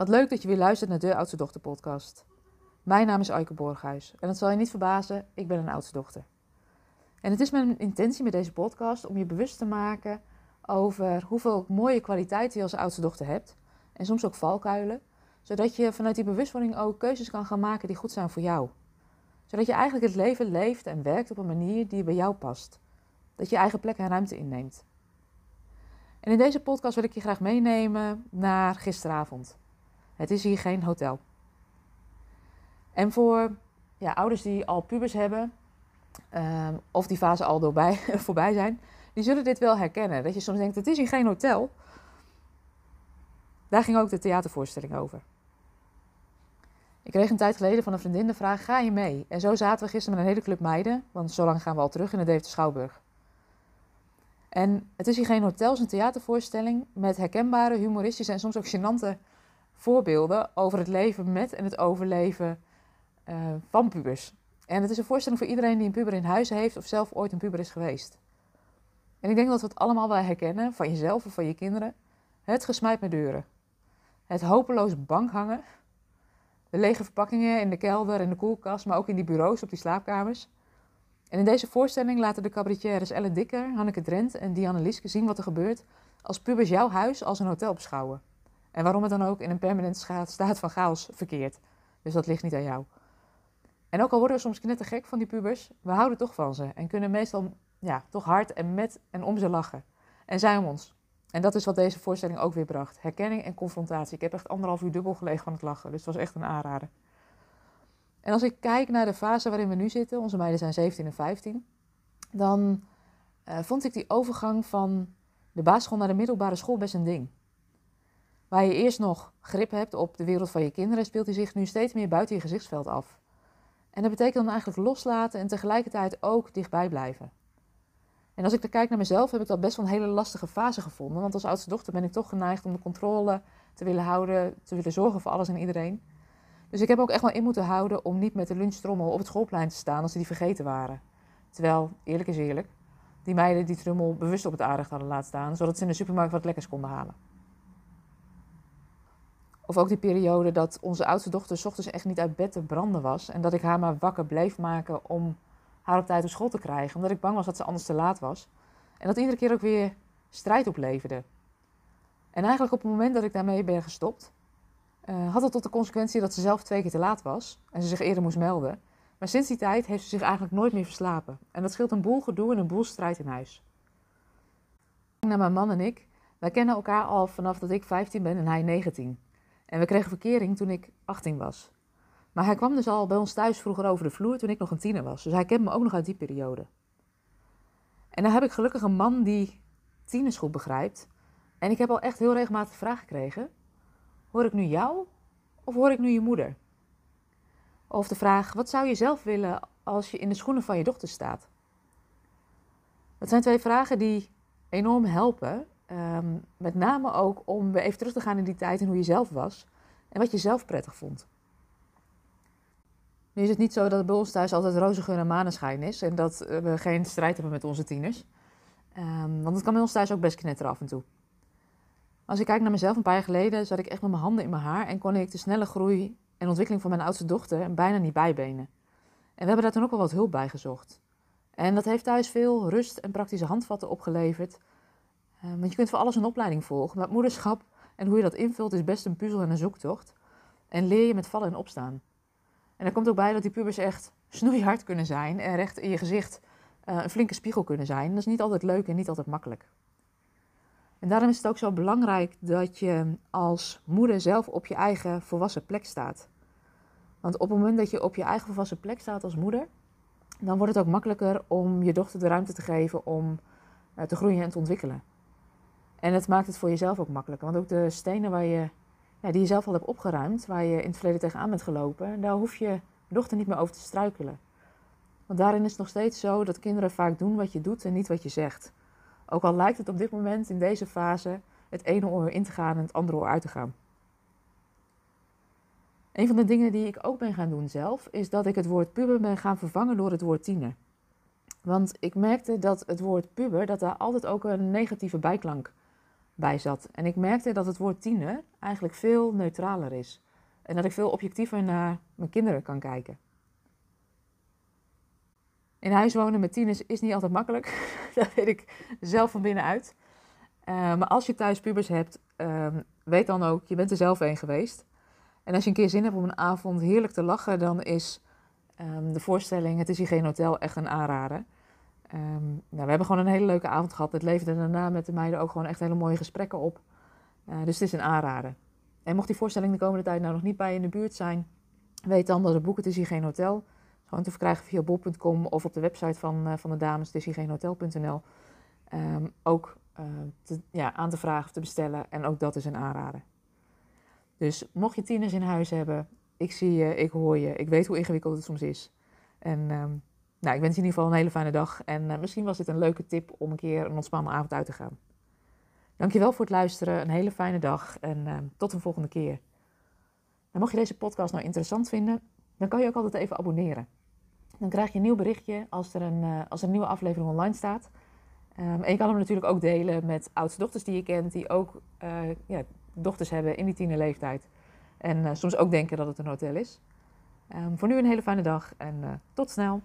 Wat leuk dat je weer luistert naar de Oudste Dochter podcast. Mijn naam is Aike Borghuis en het zal je niet verbazen, ik ben een oudste dochter. En het is mijn intentie met deze podcast om je bewust te maken over hoeveel mooie kwaliteiten je als oudste dochter hebt. En soms ook valkuilen, zodat je vanuit die bewustwording ook keuzes kan gaan maken die goed zijn voor jou. Zodat je eigenlijk het leven leeft en werkt op een manier die bij jou past. Dat je eigen plek en ruimte inneemt. En in deze podcast wil ik je graag meenemen naar gisteravond. Het is hier geen hotel. En voor ja, ouders die al pubers hebben, um, of die fase al doorbij, voorbij zijn, die zullen dit wel herkennen. Dat je soms denkt, het is hier geen hotel. Daar ging ook de theatervoorstelling over. Ik kreeg een tijd geleden van een vriendin de vraag, ga je mee? En zo zaten we gisteren met een hele club meiden, want zo lang gaan we al terug in de Deventer Schouwburg. En het is hier geen hotel, het is een theatervoorstelling met herkenbare, humoristische en soms ook gênante voorbeelden over het leven met en het overleven uh, van pubers. En het is een voorstelling voor iedereen die een puber in huis heeft of zelf ooit een puber is geweest. En ik denk dat we het allemaal wel herkennen, van jezelf of van je kinderen. Het gesmijt met deuren. Het hopeloos bank hangen. De lege verpakkingen in de kelder en de koelkast, maar ook in die bureaus op die slaapkamers. En in deze voorstelling laten de cabaretières Elle Dikker, Hanneke Drent en Diane Lieske zien wat er gebeurt als pubers jouw huis als een hotel beschouwen. En waarom het dan ook in een permanent staat van chaos verkeert. Dus dat ligt niet aan jou. En ook al worden we soms knettergek van die pubers, we houden toch van ze. En kunnen meestal ja, toch hard en met en om ze lachen. En zij om ons. En dat is wat deze voorstelling ook weer bracht. Herkenning en confrontatie. Ik heb echt anderhalf uur dubbel gelegen van het lachen. Dus het was echt een aanrader. En als ik kijk naar de fase waarin we nu zitten, onze meiden zijn 17 en 15, dan uh, vond ik die overgang van de basisschool naar de middelbare school best een ding. Waar je eerst nog grip hebt op de wereld van je kinderen, speelt hij zich nu steeds meer buiten je gezichtsveld af. En dat betekent dan eigenlijk loslaten en tegelijkertijd ook dichtbij blijven. En als ik dan kijk naar mezelf, heb ik dat best wel een hele lastige fase gevonden. Want als oudste dochter ben ik toch geneigd om de controle te willen houden, te willen zorgen voor alles en iedereen. Dus ik heb ook echt wel in moeten houden om niet met de lunchtrommel op het schoolplein te staan als ze die vergeten waren. Terwijl, eerlijk is eerlijk, die meiden die trommel bewust op het aardig hadden laten staan, zodat ze in de supermarkt wat lekkers konden halen. Of ook die periode dat onze oudste dochter s ochtends echt niet uit bed te branden was. En dat ik haar maar wakker bleef maken om haar op tijd op school te krijgen. Omdat ik bang was dat ze anders te laat was. En dat iedere keer ook weer strijd opleverde. En eigenlijk op het moment dat ik daarmee ben gestopt, uh, had het tot de consequentie dat ze zelf twee keer te laat was. En ze zich eerder moest melden. Maar sinds die tijd heeft ze zich eigenlijk nooit meer verslapen. En dat scheelt een boel gedoe en een boel strijd in huis. Naar mijn man en ik, wij kennen elkaar al vanaf dat ik 15 ben en hij 19. En we kregen verkering toen ik 18 was. Maar hij kwam dus al bij ons thuis vroeger over de vloer toen ik nog een tiener was. Dus hij kent me ook nog uit die periode. En dan heb ik gelukkig een man die tieners goed begrijpt. En ik heb al echt heel regelmatig de vraag gekregen: hoor ik nu jou of hoor ik nu je moeder? Of de vraag: wat zou je zelf willen als je in de schoenen van je dochter staat? Dat zijn twee vragen die enorm helpen Ehm, met name ook om weer even terug te gaan in die tijd en hoe je zelf was. En wat je zelf prettig vond. Nu is het niet zo dat het bij ons thuis altijd roze geur en maneschijn is. En dat we geen strijd hebben met onze tieners. Um, want het kan bij ons thuis ook best knetteren af en toe. Als ik kijk naar mezelf een paar jaar geleden, zat ik echt met mijn handen in mijn haar. En kon ik de snelle groei en ontwikkeling van mijn oudste dochter bijna niet bijbenen. En we hebben daar toen ook wel wat hulp bij gezocht. En dat heeft thuis veel rust en praktische handvatten opgeleverd uh, want je kunt voor alles een opleiding volgen. Maar moederschap en hoe je dat invult is best een puzzel en een zoektocht. En leer je met vallen en opstaan. En er komt ook bij dat die pubers echt snoeihard kunnen zijn en recht in je gezicht uh, een flinke spiegel kunnen zijn. Dat is niet altijd leuk en niet altijd makkelijk. En daarom is het ook zo belangrijk dat je als moeder zelf op je eigen volwassen plek staat. Want op het moment dat je op je eigen volwassen plek staat als moeder, dan wordt het ook makkelijker om je dochter de ruimte te geven om uh, te groeien en te ontwikkelen. En het maakt het voor jezelf ook makkelijker. Want ook de stenen waar je, ja, die je zelf al hebt opgeruimd, waar je in het verleden tegenaan bent gelopen, daar hoef je dochter niet meer over te struikelen. Want daarin is het nog steeds zo dat kinderen vaak doen wat je doet en niet wat je zegt. Ook al lijkt het op dit moment in deze fase het ene oor in te gaan en het andere oor uit te gaan. Een van de dingen die ik ook ben gaan doen zelf, is dat ik het woord puber ben gaan vervangen door het woord tiener. Want ik merkte dat het woord puber, dat daar altijd ook een negatieve bijklank bij zat. En ik merkte dat het woord tiener eigenlijk veel neutraler is. En dat ik veel objectiever naar mijn kinderen kan kijken. In huis wonen met tieners is niet altijd makkelijk. dat weet ik zelf van binnenuit. Uh, maar als je thuis pubers hebt, ehm, weet dan ook, je bent er zelf een geweest. En als je een keer zin hebt om een avond heerlijk te lachen, dan is ehm, de voorstelling Het is hier geen hotel echt een aanrader. Um, nou, we hebben gewoon een hele leuke avond gehad. Het leverde daarna met de meiden ook gewoon echt hele mooie gesprekken op. Uh, dus het is een aanrader. En mocht die voorstelling de komende tijd nou nog niet bij je in de buurt zijn, weet dan dat het boek Het is hier geen hotel gewoon te verkrijgen via bol.com of op de website van, uh, van de dames, het is hier geen hotel.nl. Um, ook te, ja, aan te vragen of te bestellen. En ook dat is een aanrader. Dus mocht je tieners in huis hebben, ik zie je, ik hoor je, ik weet hoe ingewikkeld het soms is. En um, nou, ik wens je in ieder geval een hele fijne dag. En uh, misschien was dit een leuke tip om een keer een ontspannen avond uit te gaan. Dankjewel voor het luisteren, een hele fijne dag en uh, tot een volgende keer. En mocht je deze podcast nou interessant vinden, dan kan je ook altijd even abonneren. Dan krijg je een nieuw berichtje als er een, uh, als er een nieuwe aflevering online staat. Um, en je kan hem natuurlijk ook delen met oudste dochters die je kent, die ook ja, dochters hebben in die tienerleeftijd. En soms ook denken dat het een hotel is. Um, voor nu een hele fijne dag en tot snel.